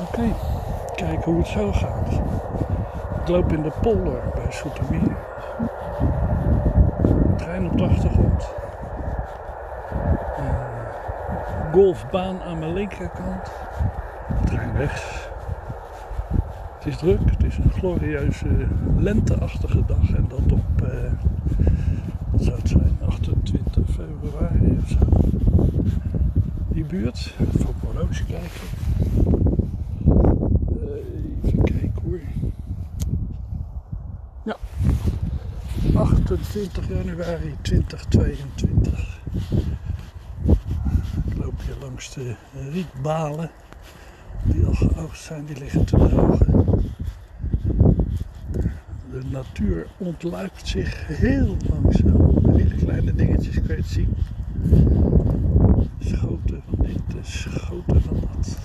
Oké, kijken hoe het zo gaat. Ik loop in de polder bij Soetermeer. Trein op de achtergrond. Golfbaan aan mijn linkerkant. Trein rechts. Het is druk, het is een glorieuze lenteachtige dag en dat op, eh, zou het zijn, 28 februari of zo. Die buurt, mijn horloge kijken. Eh, even kijken hoor. Ja, 28 januari 2022. Ik loop hier langs de rietbalen die al geoogst zijn, die liggen te drogen. De natuur ontluikt zich heel langzaam. Hele kleine dingetjes kun je zien. Schoten van dit, schoten van dat.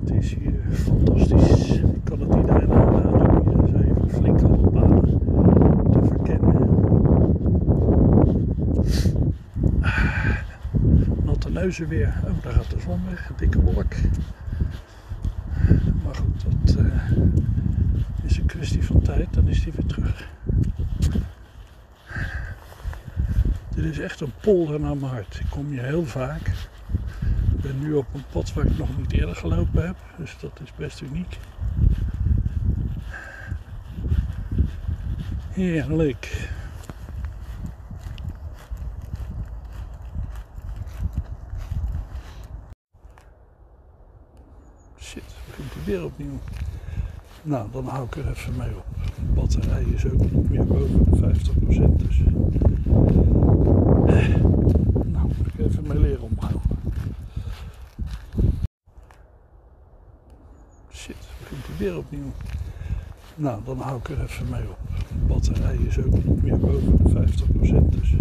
Het is hier fantastisch. Ik kan het iedereen aanraden om hier eens even flink alle paden te verkennen. Natte neuzen weer. Oh, daar gaat de zon weg. Dikke wolk. Maar goed, dat eh, is een kwestie van tijd. Dan is die weer terug. Dit is echt een polder naar mijn hart. Ik kom hier heel vaak. Ik ben nu op een pad waar ik nog niet eerder gelopen heb. Dus dat is best uniek. Heerlijk. Shit, begint hij weer opnieuw. Nou, dan hou ik er even mee op. De batterij is ook niet meer boven de 50%. Dus. Eh, Nou, moet ik even mee leren omgaan. Shit, begint hij weer opnieuw. Nou, dan hou ik er even mee op. De batterij is ook niet meer boven de 50%. Dus.